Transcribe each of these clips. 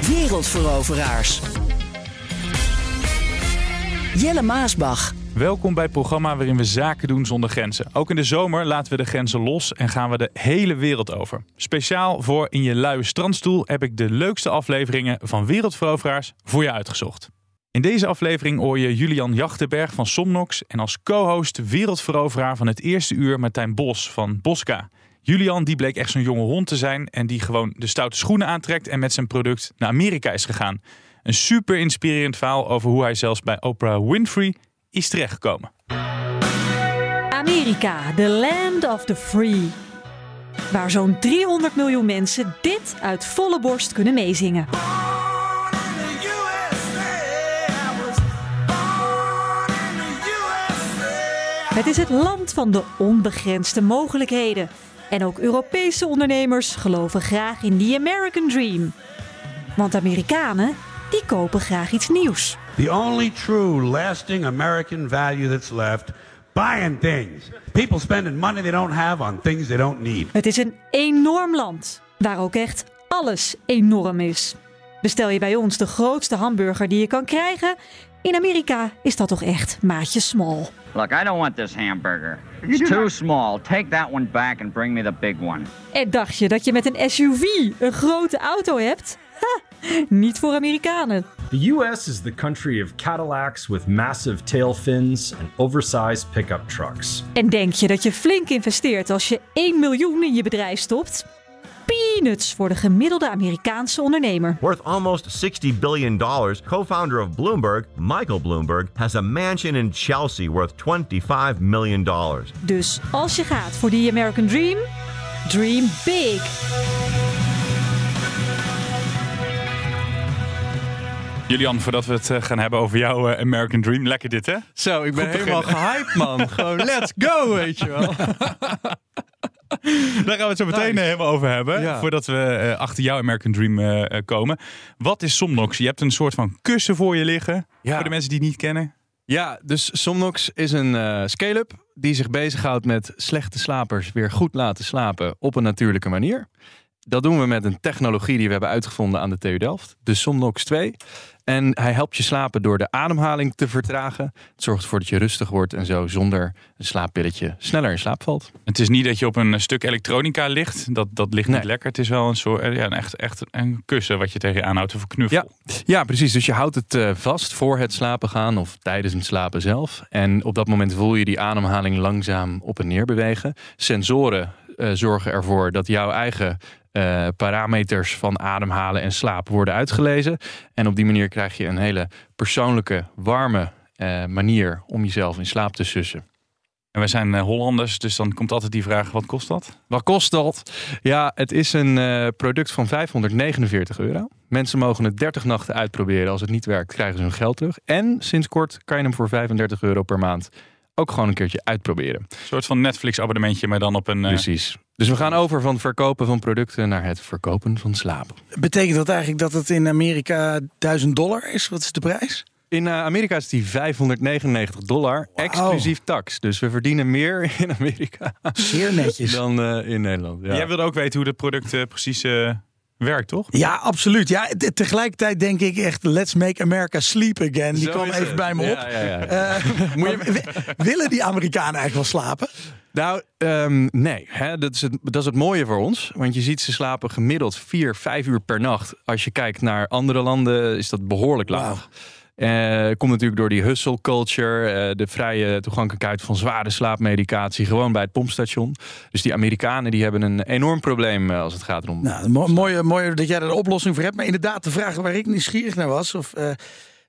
Wereldveroveraars. Jelle Maasbach. Welkom bij het programma waarin we zaken doen zonder grenzen. Ook in de zomer laten we de grenzen los en gaan we de hele wereld over. Speciaal voor In je luie strandstoel heb ik de leukste afleveringen van Wereldveroveraars voor je uitgezocht. In deze aflevering hoor je Julian Jachtenberg van Somnox en als co-host wereldveroveraar van het eerste uur Martijn Bos van Bosca. Julian die bleek echt zo'n jonge hond te zijn en die gewoon de stoute schoenen aantrekt en met zijn product naar Amerika is gegaan. Een super inspirerend verhaal over hoe hij zelfs bij Oprah Winfrey is terechtgekomen. Amerika, the land of the free. Waar zo'n 300 miljoen mensen dit uit volle borst kunnen meezingen. Het is het land van de onbegrensde mogelijkheden. En ook Europese ondernemers geloven graag in the American Dream. Want Amerikanen, die kopen graag iets nieuws. The only true lasting American value that's left buying things. People spending money they don't have on things they don't need. Het is een enorm land, waar ook echt alles enorm is. Bestel je bij ons de grootste hamburger die je kan krijgen, in Amerika is dat toch echt maatje small. Look, I don't want this hamburger. It's too small. Take that one back and bring me the big one. En dacht je dat je met een SUV een grote auto hebt? Ha, niet voor Amerikanen. The US is the country of Cadillacs with massive tail fins and oversized pickup trucks. En denk je dat je flink investeert als je 1 miljoen in je bedrijf stopt? Peanuts voor de gemiddelde Amerikaanse ondernemer. Worth almost 60 billion dollars, co-founder of Bloomberg, Michael Bloomberg, has a mansion in Chelsea worth 25 million dollars. Dus als je gaat voor die American Dream, dream big. Julian, voordat we het eh, gaan hebben over jouw eh, American Dream, lekker dit hè? Zo, ik ben Goed helemaal gehyped, man. Gewoon, let's go, weet je wel. Daar gaan we het zo meteen Nice. eh, helemaal over hebben. Ja. Voordat we eh, achter jouw American Dream eh, komen. Wat is Somnox? Je hebt een soort van kussen voor je liggen. Ja. Voor de mensen die het niet kennen. Ja, dus Somnox is een eh, scale-up die zich bezighoudt met slechte slapers weer goed laten slapen op een natuurlijke manier. Dat doen we met een technologie die we hebben uitgevonden aan de TU Delft, de Somnox 2. En hij helpt je slapen door de ademhaling te vertragen. Het zorgt ervoor dat je rustig wordt en zo zonder een slaappilletje sneller in slaap valt. Het is niet dat je op een stuk elektronica ligt. Dat, dat ligt niet lekker. Het is wel een soort, ja, een echt, echt een kussen wat je tegen je aanhoudt of een knuffel. Ja, ja, precies. Dus je houdt het eh, vast voor het slapen gaan of tijdens het slapen zelf. En op dat moment voel je die ademhaling langzaam op en neer bewegen. Sensoren eh, zorgen ervoor dat jouw eigen eh, parameters van ademhalen en slaap worden uitgelezen. En op die manier krijg je een hele persoonlijke, warme eh, manier om jezelf in slaap te sussen. En wij zijn eh, Hollanders, dus dan komt altijd die vraag, wat kost dat? Wat kost dat? Ja, het is een product van 549 euro. Mensen mogen het 30 nachten uitproberen. Als het niet werkt, krijgen ze hun geld terug. En sinds kort kan je hem voor 35 euro per maand ook gewoon een keertje uitproberen. Een soort van Netflix abonnementje, maar dan op een... eh, Precies. Dus we gaan over van verkopen van producten naar het verkopen van slaap. Betekent dat eigenlijk dat het in Amerika 1000 dollar is? Wat is de prijs? In eh, Amerika is die 599 dollar, exclusief tax. Dus we verdienen meer in Amerika Zeer netjes. dan eh, in Nederland. Ja. Jij wilde ook weten hoe het product eh, precies eh, werkt, toch? Ja, absoluut. Ja, te- tegelijkertijd denk ik echt, let's make America sleep again. Die Zo kwam even het. bij me op. Ja, ja, ja. Eh, willen die Amerikanen eigenlijk wel slapen? Nou, ehm, nee. Hè? Dat, is het, dat is het mooie voor ons. Want je ziet ze slapen gemiddeld 4, 5 uur per nacht. Als je kijkt naar andere landen is dat behoorlijk laag. Eh, komt natuurlijk door die hustle culture, eh, de vrije toegankelijkheid van zware slaapmedicatie, gewoon bij het pompstation. Dus die Amerikanen die hebben een enorm probleem eh, als het gaat om. Nou, mo- mooi, mooi dat jij er een oplossing voor hebt. Maar inderdaad, de vraag waar ik nieuwsgierig naar was... of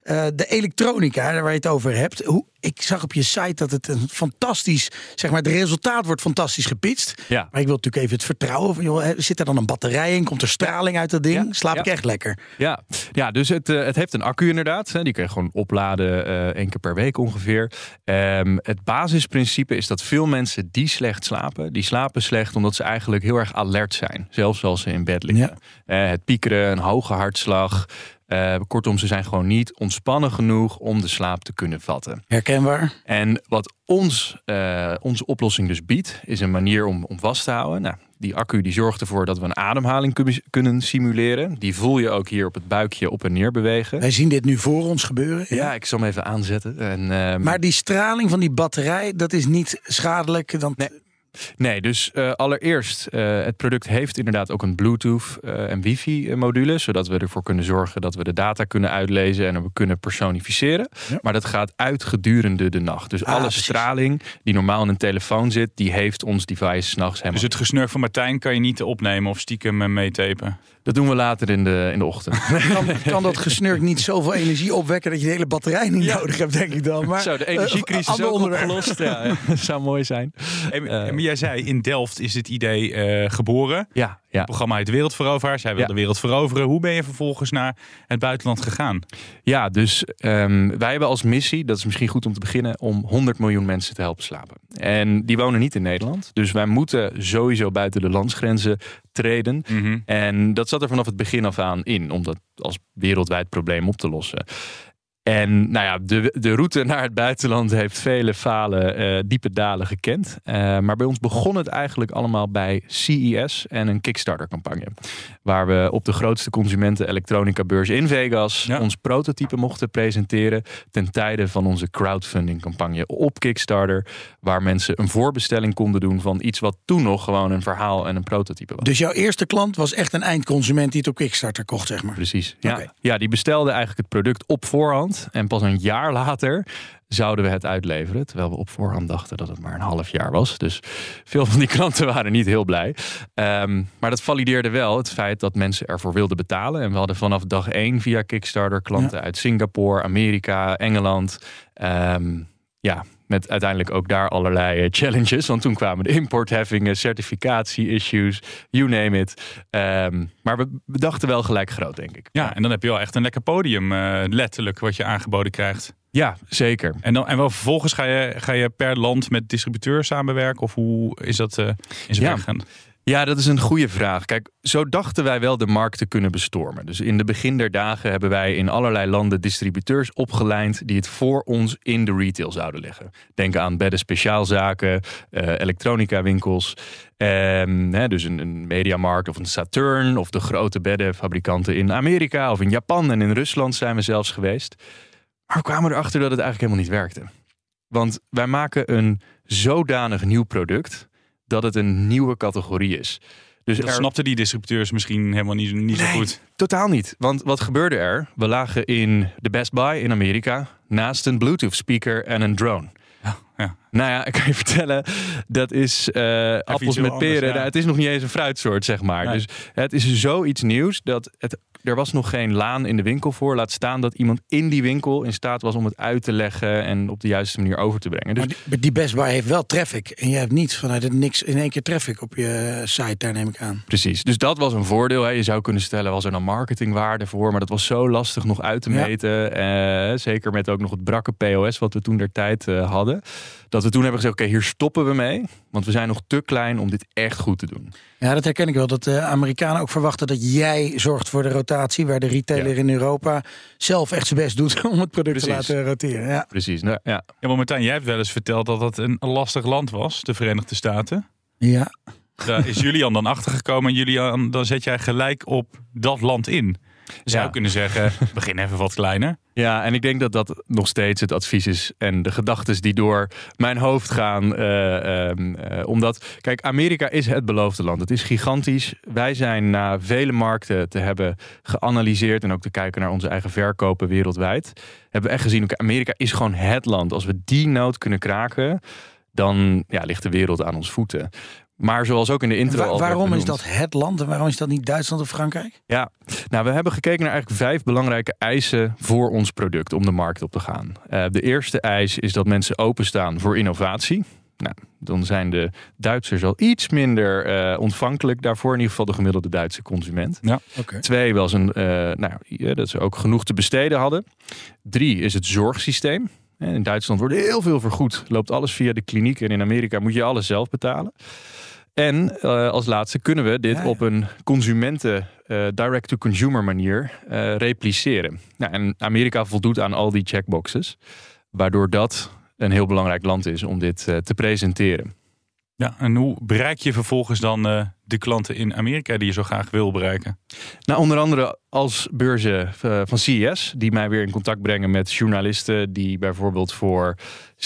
eh, de elektronica, waar je het over hebt. Hoe, ik zag op je site dat het een fantastisch... zeg maar, het resultaat wordt fantastisch gepitcht. Ja. Maar ik wil natuurlijk even het vertrouwen. Van, joh, zit er dan een batterij in? Komt er straling uit dat ding? Ja, Slaap ja. ik echt lekker? Ja, Ja, dus het, eh, het heeft een accu inderdaad. hè. Die kun je gewoon opladen eh één keer per week ongeveer. Ehm, het basisprincipe is dat veel mensen die slecht slapen, die slapen slecht omdat ze eigenlijk heel erg alert zijn. Zelfs als ze in bed liggen. Het piekeren, een hoge hartslag. Eh, kortom, ze zijn gewoon niet ontspannen genoeg om de slaap te kunnen vatten. Herkenbaar. En wat ons, eh, onze oplossing dus biedt, is een manier om, om vast te houden. Nou, die accu die zorgt ervoor dat we een ademhaling kun- kunnen simuleren. Die voel je ook hier op het buikje op en neer bewegen. Wij zien dit nu voor ons gebeuren. Ja, ik zal hem even aanzetten. En, ehm, Maar die straling van die batterij, dat is niet schadelijk. Dan... Nee, dus eh, allereerst, eh, het product heeft inderdaad ook een Bluetooth eh, en wifi module, zodat we ervoor kunnen zorgen dat we de data kunnen uitlezen en we kunnen personificeren. Maar dat gaat uit gedurende de nacht. Dus Ah, alle precies. straling die normaal in een telefoon zit, die heeft ons device s'nachts helemaal. Dus het gesnurk van Martijn kan je niet opnemen of stiekem meetapen. Dat doen we later in de, in de ochtend. Kan, kan dat gesnurk niet zoveel energie opwekken dat je de hele batterij niet nodig hebt, denk ik dan. Maar, Zo, de eh, energiecrisis ander ook opgelost. Ja, dat zou mooi zijn. En, maar jij zei, in Delft is het idee eh, geboren. Ja, ja. Het programma heet Wereldveroveraars. Jij wil Ja. de wereld veroveren. Hoe ben je vervolgens naar het buitenland gegaan? Ja, dus ehm, wij hebben als missie, dat is misschien goed om te beginnen, om 100 miljoen mensen te helpen slapen. En die wonen niet in Nederland. Dus wij moeten sowieso buiten de landsgrenzen treden. Mhm. En dat zat er vanaf het begin af aan in, om dat als wereldwijd probleem op te lossen. En nou ja, de, de route naar het buitenland heeft vele falen, eh, diepe dalen gekend. Eh, maar bij ons begon het eigenlijk allemaal bij CES en een Kickstarter-campagne. Waar we op de grootste consumenten elektronica beurs in Vegas ons prototype mochten presenteren. Ten tijde van onze crowdfunding-campagne op Kickstarter. Waar mensen een voorbestelling konden doen van iets wat toen nog gewoon een verhaal en een prototype was. Dus jouw eerste klant was echt een eindconsument die het op Kickstarter kocht, zeg maar. Precies. Ja, ja, die bestelde eigenlijk het product op voorhand. En pas een jaar later zouden we het uitleveren. Terwijl we op voorhand dachten dat het maar een half jaar was. Dus veel van die klanten waren niet heel blij. Ehm, maar dat valideerde wel het feit dat mensen ervoor wilden betalen. En we hadden vanaf dag één via Kickstarter klanten uit Singapore, Amerika, Engeland. Ehm, ja, met uiteindelijk ook daar allerlei eh, challenges. Want toen kwamen de importheffingen, certificatie-issues, you name it. Ehm, maar we, dachten wel gelijk groot, denk ik. Ja, en dan heb je wel echt een lekker podium, eh, letterlijk, wat je aangeboden krijgt. Ja, zeker. En, dan, en wel vervolgens ga je, ga je per land met distributeurs samenwerken? Of hoe is dat eh, in zijn Ja. gegaan? Ja, dat is een goede vraag. Kijk, zo dachten wij wel de markt te kunnen bestormen. Dus in de begin der dagen hebben wij in allerlei landen distributeurs opgelijnd die het voor ons in de retail zouden leggen. Denk aan bedden speciaalzaken, eh elektronica winkels. Ehm, dus een, een Mediamarkt of een Saturn of de grote beddenfabrikanten in Amerika of in Japan en in Rusland zijn we zelfs geweest. Maar we kwamen erachter dat het eigenlijk helemaal niet werkte. Want wij maken een zodanig nieuw product dat het een nieuwe categorie is. Dus dat er- snapten die distributeurs misschien helemaal niet, niet zo goed. Totaal niet. Want wat gebeurde er? We lagen in de Best Buy in Amerika naast een Bluetooth speaker en een drone. Ja, Nou ja, ik kan je vertellen, dat is eh, appels met anders, peren. ja. Nou, het is nog niet eens een fruitsoort, zeg maar. Nee. Dus het is zoiets nieuws dat het, er was nog geen laan in de winkel voor. Laat staan dat iemand in die winkel in staat was om het uit te leggen en op de juiste manier over te brengen. Dus Maar die, die Best Buy heeft wel traffic. En je hebt niet vanuit het niks in één keer traffic op je site, daar neem ik aan. Precies, dus dat was een voordeel. Hè. Je zou kunnen stellen, was er dan marketingwaarde voor? Maar dat was zo lastig nog uit te Ja. meten. Eh, zeker met ook nog het brakke POS wat we toen der tijd eh, hadden. Dat we toen hebben gezegd, oké, hier stoppen we mee. Want we zijn nog te klein om dit echt goed te doen. Ja, dat herken ik wel. Dat de Amerikanen ook verwachten dat jij zorgt voor de rotatie. Waar de retailer in Europa zelf echt zijn best doet om het product te laten roteren. Ja. Precies, nou, ja. Ja, maar Martijn, jij hebt wel eens verteld dat dat een lastig land was, de Verenigde Staten. ja. Daar is Julian dan achtergekomen en Julian, dan zet jij gelijk op dat land in. Zou Ja. kunnen zeggen, begin even wat kleiner. Ja, en ik denk dat dat nog steeds het advies is en de gedachten die door mijn hoofd gaan. eh, ehm, eh, omdat, kijk, Amerika is het beloofde land. Het is gigantisch. Wij zijn na vele markten te hebben geanalyseerd en ook te kijken naar onze eigen verkopen wereldwijd. Hebben we echt gezien, Amerika is gewoon het land. Als we die nood kunnen kraken, dan ja, ligt de wereld aan ons voeten. Maar zoals ook in de intro Wa- waarom is dat het land en waarom is dat niet Duitsland of Frankrijk? ja, nou, we hebben gekeken naar eigenlijk vijf belangrijke eisen voor ons product om de markt op te gaan. Eh, de eerste eis is dat mensen openstaan voor innovatie. Nou, dan zijn de Duitsers al iets minder eh, ontvankelijk daarvoor. In ieder geval de gemiddelde Duitse consument. Ja. Oké. Twee was een, eh, nou, ja, dat ze ook genoeg te besteden hadden. Drie is het zorgsysteem. In Duitsland wordt heel veel vergoed. Loopt alles via de kliniek. En in Amerika moet je alles zelf betalen. En eh, als laatste kunnen we dit Ja, ja. op een consumenten eh, direct-to-consumer manier eh, repliceren. Nou, en Amerika voldoet aan al die checkboxes. Waardoor dat een heel belangrijk land is om dit eh, te presenteren. Ja, en hoe bereik je vervolgens dan eh, de klanten in Amerika die je zo graag wil bereiken? Nou, onder andere als beurzen eh, van CES, die mij weer in contact brengen met journalisten die bijvoorbeeld voor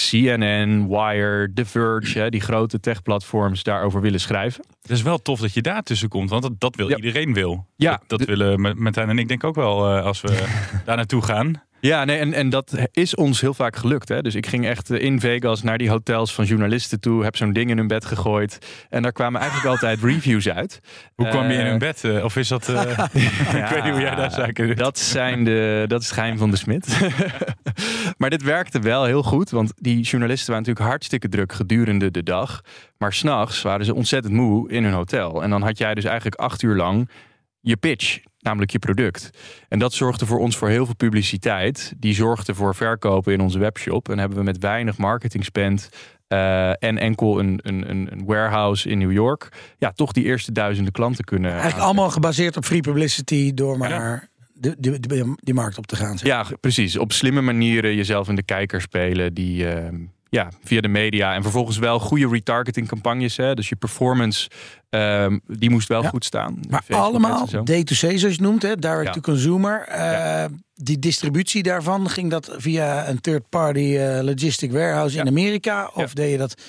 CNN, Wire, The Verge, hè, die grote techplatforms daarover willen schrijven. Het is wel tof dat je daar tussen komt, want dat, dat wil Ja. iedereen wil. Ja, dat, dat willen Ma- Martijn en ik denk ook wel eh, als we daar naartoe gaan. Ja, nee, en, en dat is ons heel vaak gelukt. Hè? Dus ik ging echt eh, in Vegas naar die hotels van journalisten toe, heb zo'n ding in hun bed gegooid. En daar kwamen eigenlijk altijd reviews uit. Hoe kwam je in Eh, hun bed? eh, of is dat... eh, ik weet niet hoe jij daar zaken doet. Dat, zijn de, dat is het geheim van de smid. maar dit werkte wel heel goed. Want die journalisten waren natuurlijk hartstikke druk gedurende de dag. Maar s'nachts waren ze ontzettend moe in hun hotel. En dan had jij dus eigenlijk acht uur lang je pitch. Namelijk je product. En dat zorgde voor ons voor heel veel publiciteit. Die zorgde voor verkopen in onze webshop. En hebben we met weinig marketing spend. eh, en enkel een, een, een warehouse in New York. Ja, toch die eerste duizenden klanten kunnen. Eigenlijk allemaal gebaseerd op free publicity door maar de, de, de- die markt op te gaan. zeg. Ja, precies. Op slimme manieren jezelf in de kijker spelen. Die ehm, ja, via de media. En vervolgens wel goede retargeting campagnes. Hè? Dus je performance, ehm, die moest wel Ja. goed staan. Maar Facebook allemaal ads en zo. D2C zoals je het noemt, hè, direct Ja. to consumer. Eh, Die distributie daarvan, ging dat via een third party eh, logistic warehouse in Amerika? Of deed je dat,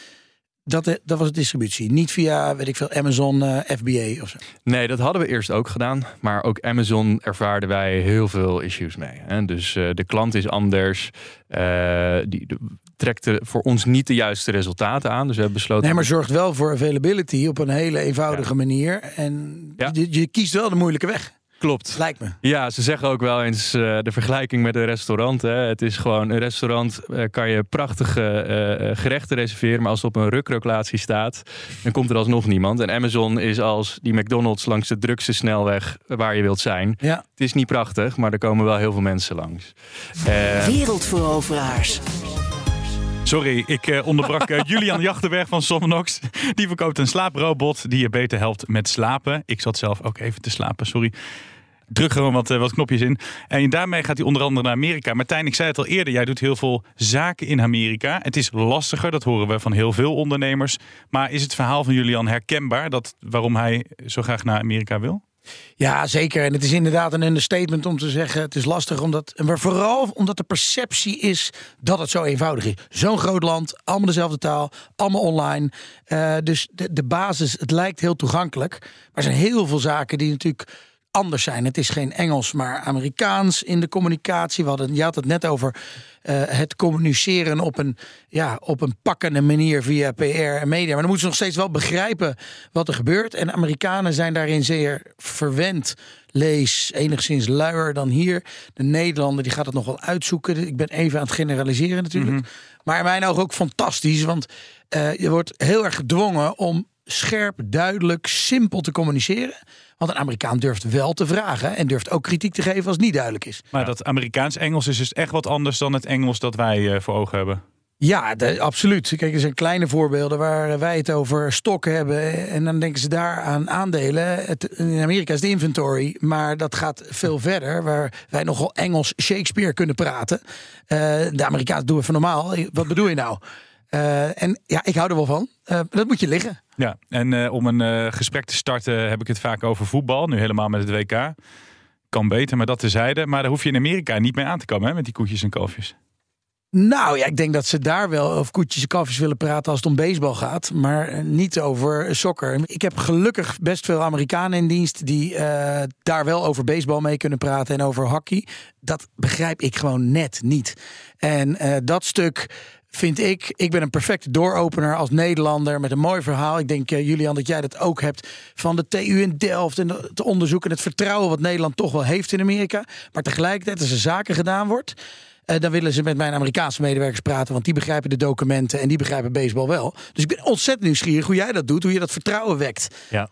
dat, eh, dat was de distributie, niet via, weet ik veel, Amazon FBA of zo? Nee, dat hadden we eerst ook gedaan. Maar ook Amazon ervaarden wij heel veel issues mee. Hè? Dus de klant is anders. Die de- trekte voor ons niet de juiste resultaten aan. Dus we hebben besloten... Nee, maar zorgt wel voor availability op een hele eenvoudige manier. En je, je kiest wel de moeilijke weg. Klopt. Lijkt me. Ja, ze zeggen ook wel eens eh, de vergelijking met een restaurant. Hè. Het is gewoon een restaurant eh, kan je prachtige eh, eh, gerechten reserveren, maar als het op een rukroklatie staat, dan komt er alsnog niemand. En Amazon is als die McDonald's langs de drukste snelweg waar je wilt zijn. Ja. Het is niet prachtig, maar er komen wel heel veel mensen langs. Eh, Wereldveroveraars. Sorry, ik eh, onderbrak eh, Julian Jachtenberg van Somnox. Die verkoopt een slaaprobot die je beter helpt met slapen. Ik zat zelf ook even te slapen, sorry. Druk gewoon wat, eh, wat knopjes in. En daarmee gaat hij onder andere naar Amerika. Martijn, ik zei het al eerder, jij doet heel veel zaken in Amerika. Het is lastiger, dat horen we van heel veel ondernemers. Maar is het verhaal van Julian herkenbaar? Dat, waarom hij zo graag naar Amerika wil? Ja, zeker. En het is inderdaad een understatement om te zeggen: het is lastig omdat, maar vooral omdat de perceptie is dat het zo eenvoudig is. Zo'n groot land, allemaal dezelfde taal, allemaal online. Eh, dus de, de basis, het lijkt heel toegankelijk, maar er zijn heel veel zaken die natuurlijk anders zijn. Het is geen Engels, maar Amerikaans in de communicatie. We hadden, je had het net over eh, het communiceren op een, ja, op een pakkende manier via PR en media. Maar dan moeten ze nog steeds wel begrijpen wat er gebeurt. En Amerikanen zijn daarin zeer verwend. Lees enigszins luier dan hier. De Nederlander die gaat het nog wel uitzoeken. Ik ben even aan het generaliseren natuurlijk. Maar in mijn ogen ook fantastisch. Want eh, je wordt heel erg gedwongen om scherp, duidelijk, simpel te communiceren. Want een Amerikaan durft wel te vragen en durft ook kritiek te geven als het niet duidelijk is. Maar dat Amerikaans-Engels is dus echt wat anders dan het Engels dat wij eh, voor ogen hebben. Ja, de- absoluut. Kijk, er zijn kleine voorbeelden waar wij het over stokken hebben. En dan denken ze daar aan aandelen. Het, in Amerika is de inventory, maar dat gaat veel verder. Waar wij nogal Engels Shakespeare kunnen praten. Eh, de Amerikaans doen even normaal. Wat bedoel je nou? Eh, en ja, ik hou er wel van. Dat moet je liggen. Ja, en eh, om een eh, gesprek te starten heb ik het vaak over voetbal. Nu helemaal met het WK. Kan beter, maar dat tezijde. Maar daar hoef je in Amerika niet mee aan te komen hè, met die koetjes en kalfjes. Nou ja, ik denk dat ze daar wel over koetjes en kalfjes willen praten als het om baseball gaat. Maar eh, niet over sokker. Ik heb gelukkig best veel Amerikanen in dienst die daar wel over baseball mee kunnen praten en over hockey. Dat begrijp ik gewoon net niet. En dat stuk vind ik, ik ben een perfecte dooropener als Nederlander met een mooi verhaal. Ik denk, eh, Julian, dat jij dat ook hebt van de TU in Delft en het onderzoek en het vertrouwen wat Nederland toch wel heeft in Amerika. Maar tegelijkertijd, als er zaken gedaan wordt, eh, dan willen ze met mijn Amerikaanse medewerkers praten, want die begrijpen de documenten en die begrijpen baseball wel. Dus ik ben ontzettend nieuwsgierig hoe jij dat doet, hoe je dat vertrouwen wekt. Ja.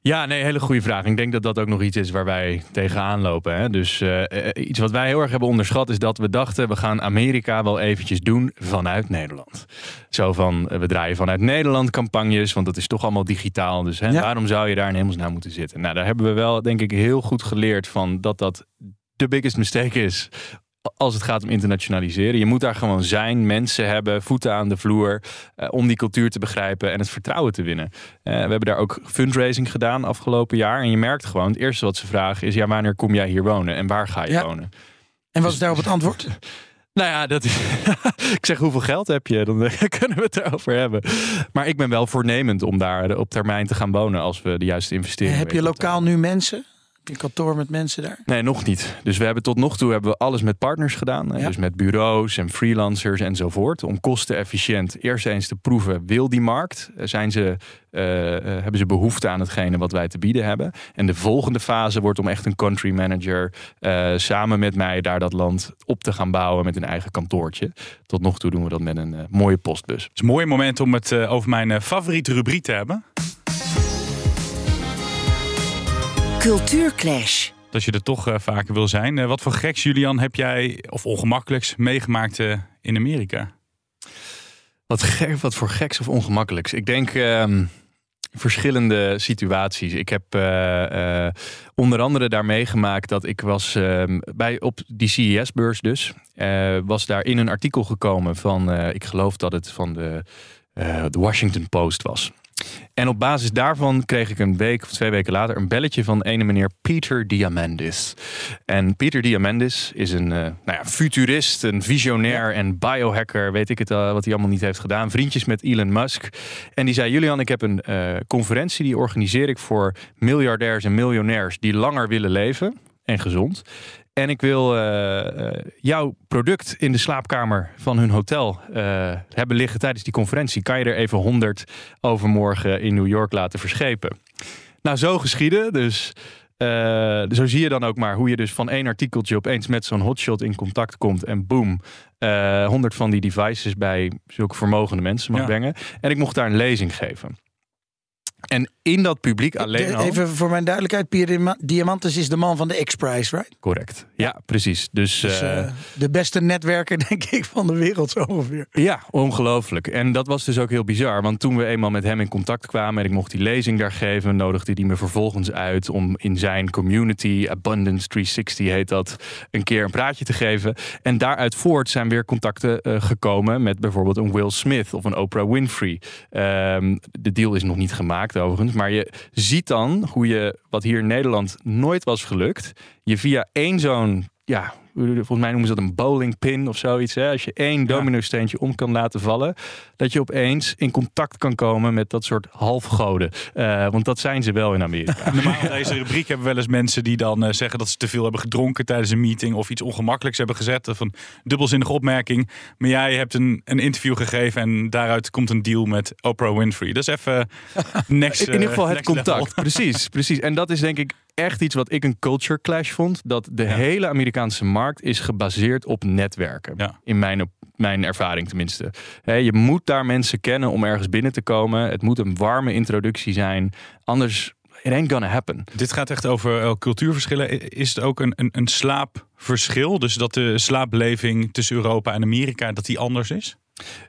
Ja, nee, hele goede vraag. Ik denk dat dat ook nog iets is waar wij tegenaan lopen. Hè? Dus eh, eh, iets wat wij heel erg hebben onderschat is dat we dachten... we gaan Amerika wel eventjes doen vanuit Nederland. Zo van, eh, we draaien vanuit Nederland campagnes... want dat is toch allemaal digitaal. Dus hè, Ja. waarom zou je daar in hemelsnaam moeten zitten? Nou, daar hebben we wel, denk ik, heel goed geleerd van... dat dat de biggest mistake is als het gaat om internationaliseren. Je moet daar gewoon zijn, mensen hebben, voeten aan de vloer... eh, om die cultuur te begrijpen en het vertrouwen te winnen. Eh, we hebben daar ook fundraising gedaan afgelopen jaar. En je merkt gewoon, het eerste wat ze vragen is... ja, wanneer kom jij hier wonen en waar ga je Ja. wonen? En wat is daarop het antwoord? Nou ja, dat is, ik zeg hoeveel geld heb je? Dan kunnen we het erover hebben. Maar ik ben wel voornemend om daar op termijn te gaan wonen... als we de juiste investeringen Heb je lokaal nu mensen? Een kantoor met mensen daar? Nee, nog niet. Dus we hebben tot nog toe hebben we alles met partners gedaan. Ja. Dus met bureaus en freelancers enzovoort. Om kostenefficiënt eerst eens te proeven, wil die markt? Eh, Zijn ze, eh, eh, hebben ze behoefte aan hetgene wat wij te bieden hebben? En de volgende fase wordt om echt een country manager eh, samen met mij daar dat land op te gaan bouwen met een eigen kantoortje. Tot nog toe doen we dat met een mooie postbus. Het is een mooi moment om het over mijn favoriete rubriek te hebben. Cultuurclash. Dat je er toch eh, vaker wil zijn. Eh, wat voor geks, Julian, heb jij, of ongemakkelijks, meegemaakt eh, in Amerika? Wat, gek, wat voor geks of ongemakkelijks. Ik denk ehm, verschillende situaties. Ik heb eh, eh, onder andere daar meegemaakt dat ik was ehm, bij op die CES-beurs dus. eh, was daar in een artikel gekomen van, eh, ik geloof dat het van de, eh, de Washington Post was. En op basis daarvan kreeg ik een week of twee weken later een belletje van ene meneer Peter Diamandis. En Peter Diamandis is een eh, nou ja, futurist, een visionair en biohacker, weet ik het al, wat hij allemaal niet heeft gedaan. Vriendjes met Elon Musk. En die zei: Julian, ik heb een eh, conferentie die organiseer ik voor miljardairs en miljonairs die langer willen leven en gezond. En ik wil eh, eh, jouw product in de slaapkamer van hun hotel eh, hebben liggen tijdens die conferentie. Kan je er even 100 overmorgen in New York laten verschepen? Nou, zo geschieden. Dus zo zie je dan ook maar hoe je dus van één artikeltje opeens met zo'n hotshot in contact komt. En boom, eh 100 van die devices bij zulke vermogende mensen mag Ja. brengen. En ik mocht daar een lezing geven. En in dat publiek alleen De- al... even voor mijn duidelijkheid, Pierre Diama- Diamantis is de man van de X-Prize, right? Correct. Ja, precies. Dus, Dus, eh, eh, de beste netwerker, denk ik, van de wereld zo ongeveer. Ja, ongelooflijk. En dat was dus ook heel bizar. Want toen we eenmaal met hem in contact kwamen en ik mocht die lezing daar geven, nodigde hij me vervolgens uit om in zijn community, Abundance 360 heet dat, een keer een praatje te geven. En daaruit voort zijn weer contacten eh, gekomen met bijvoorbeeld een Will Smith of een Oprah Winfrey. Ehm, de deal is nog niet gemaakt overigens, maar je ziet dan hoe je, wat hier in Nederland nooit was gelukt, je via één zo'n ja, volgens mij noemen ze dat een bowlingpin of zoiets. Hè? Als je één domino-steentje om kan laten vallen, dat je opeens in contact kan komen met dat soort halfgoden. Eh, want dat zijn ze wel in Amerika. Normaal in deze rubriek hebben we wel eens mensen die dan eh, zeggen dat ze te veel hebben gedronken tijdens een meeting of iets ongemakkelijks hebben gezet. Of een dubbelzinnige opmerking. Maar jij hebt een, een interview gegeven en daaruit komt een deal met Oprah Winfrey. Dat is even next. in ieder geval eh, het level. contact. Precies, precies. En dat is denk ik echt iets wat ik een culture clash vond. Dat de hele Amerikaanse markt is gebaseerd op netwerken. In mijn, mijn ervaring tenminste. Je moet daar mensen kennen om ergens binnen te komen. Het moet een warme introductie zijn. Anders, it ain't gonna happen. Dit gaat echt over eh, cultuurverschillen. Is het ook een, een, een slaapverschil? Dus dat de slaapbeleving tussen Europa en Amerika dat die anders is?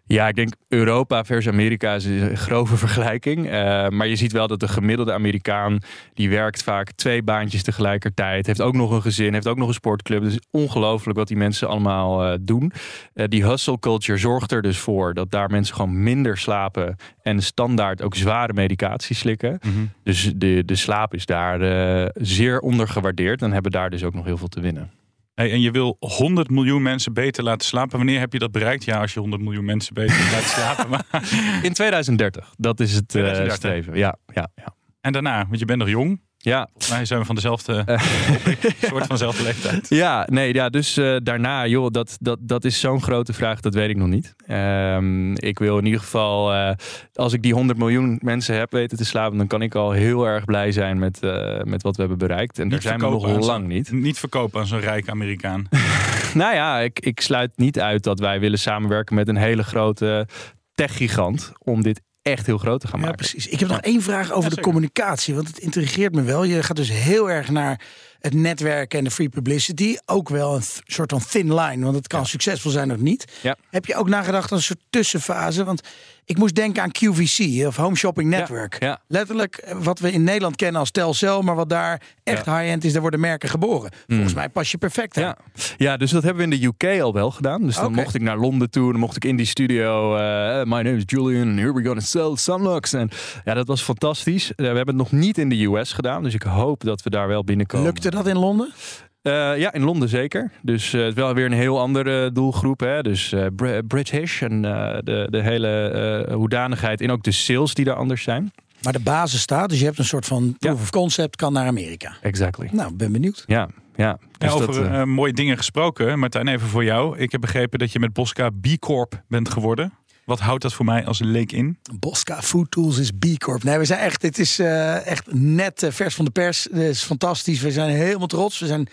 Ja, ik denk Europa versus Amerika is een grove vergelijking. Eh, maar je ziet wel dat de gemiddelde Amerikaan... die werkt vaak twee baantjes tegelijkertijd. Heeft ook nog een gezin, heeft ook nog een sportclub. Dus ongelooflijk wat die mensen allemaal eh, doen. Eh, die hustle culture zorgt er dus voor... dat daar mensen gewoon minder slapen... en standaard ook zware medicatie slikken. Dus de, de slaap is daar zeer ondergewaardeerd... en hebben daar dus ook nog heel veel te winnen. Hey, en je wil 100 miljoen mensen beter laten slapen. Wanneer heb je dat bereikt? Ja, als je 100 miljoen mensen beter laat slapen. Maar... In 2030, dat is het eh, 2030. streven. Ja, ja, ja. En daarna, want je bent nog jong. Ja. Volgens mij zijn we van dezelfde, soort van dezelfde leeftijd. Ja, nee, ja, dus eh, daarna, joh, dat, dat, dat is zo'n grote vraag, dat weet ik nog niet. Ehm, ik wil in ieder geval, eh, als ik die 100 miljoen mensen heb weten te slapen, dan kan ik al heel erg blij zijn met, eh, met wat we hebben bereikt. En daar zijn we nog lang niet. Niet verkopen aan zo'n rijke Amerikaan. Nou ja, ik, ik sluit niet uit dat wij willen samenwerken met een hele grote techgigant om dit echt heel groot te gaan Ja, maken. precies. Ik heb nog één vraag over de communicatie, want het intrigeert me wel. Je gaat dus heel erg naar het netwerken en de free publicity. Ook wel een soort van thin line, want het kan succesvol zijn of niet. Ja. Heb je ook nagedacht aan een soort tussenfase? Want ik moest denken aan QVC, of Home Shopping Network. ja. Letterlijk eh, wat we in Nederland kennen als Telcel, maar wat daar echt high-end is, daar worden merken geboren. Volgens mij pas je perfect aan. Ja. ja, dus dat hebben we in de UK al wel gedaan. Dus dan mocht ik naar Londen toe. Dan mocht ik in die studio. eh, my name is Julian. and Here we gonna sell Sunlux. En ja, dat was fantastisch. Eh, we hebben het nog niet in de US gedaan. Dus ik hoop dat we daar wel binnenkomen. Lukte dat in Londen? Eh, ja, in Londen zeker. Dus eh, het is wel weer een heel andere doelgroep. Hè? Dus eh, Br- British en eh, de, de hele eh, hoedanigheid. En ook de sales die daar anders zijn. Maar de basis staat, dus je hebt een soort van proof of concept, kan naar Amerika. Exactly. Nou, ben benieuwd. Ja, ja. Ja, Dus over dat, mooie dingen gesproken. Martijn, even voor jou. Ik heb begrepen dat je met Bosca B Corp bent geworden. Wat houdt dat voor mij als leek in? Bosca Food Tools is B Corp. Nee, we zijn echt, dit is eh, echt net vers van de pers. Dit is fantastisch. We zijn helemaal trots. We zijn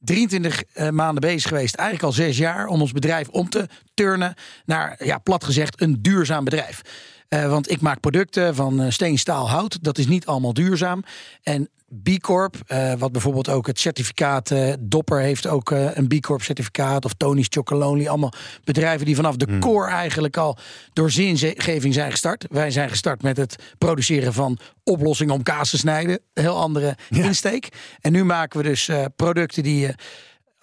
23 eh, maanden bezig geweest, eigenlijk al zes jaar, om ons bedrijf om te turnen naar, ja, plat gezegd, een duurzaam bedrijf. Eh, want ik maak producten van eh, steen, staal, hout. Dat is niet allemaal duurzaam. En B Corp, eh, wat bijvoorbeeld ook het certificaat, eh, Dopper heeft ook een B Corp certificaat, of Tony's Chocolonely, allemaal bedrijven die vanaf de core eigenlijk al door zingeving zijn gestart. Wij zijn gestart met het produceren van oplossingen om kaas te snijden, heel andere insteek. En nu maken we dus producten die.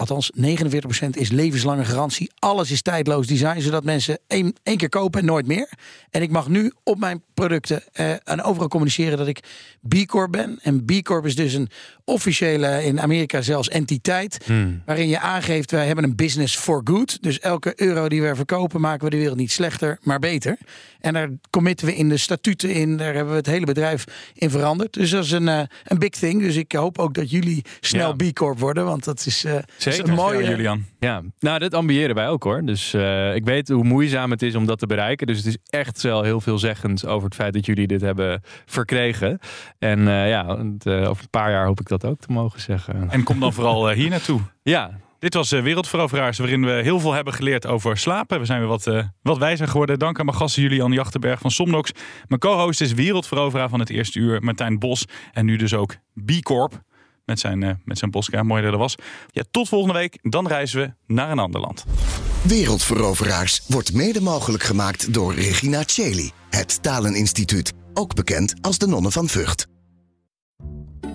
Althans, 49% is levenslange garantie. Alles is tijdloos design, zodat mensen één, één keer kopen en nooit meer. En ik mag nu op mijn producten eh, en overal communiceren dat ik B Corp ben. En B Corp is dus een officiële, in Amerika zelfs, entiteit. Hmm. Waarin je aangeeft, wij hebben een business for good. Dus elke euro die we verkopen, maken we de wereld niet slechter, maar beter. En daar committen we in de statuten in. Daar hebben we het hele bedrijf in veranderd. Dus dat is een, eh, een big thing. Dus ik hoop ook dat jullie snel Ja. B Corp worden. Want dat is, eh, dat is Zeker. een mooie... Julian. Ja, nou, dat ambiëren wij ook hoor. Dus eh, ik weet hoe moeizaam het is om dat te bereiken. Dus het is echt wel heel veelzeggend over het feit dat jullie dit hebben verkregen. En eh, ja, het, over een paar jaar hoop ik dat ook te mogen zeggen. En kom dan vooral eh, hier naartoe. Ja, Dit was eh, Wereldveroveraars, waarin we heel veel hebben geleerd over slapen. We zijn weer wat, eh, wat wijzer geworden. Dank aan mijn gasten Julian Jachtenberg van Somnox. Mijn co-host is Wereldveroveraar van het eerste uur, Martijn Bos. En nu dus ook B Corp met zijn, eh, met zijn Bosca. Mooi dat er was. Ja, tot volgende week. Dan reizen we naar een ander land. Wereldveroveraars wordt mede mogelijk gemaakt door Regina Cheli, het Taleninstituut, ook bekend als de Nonnen van Vught.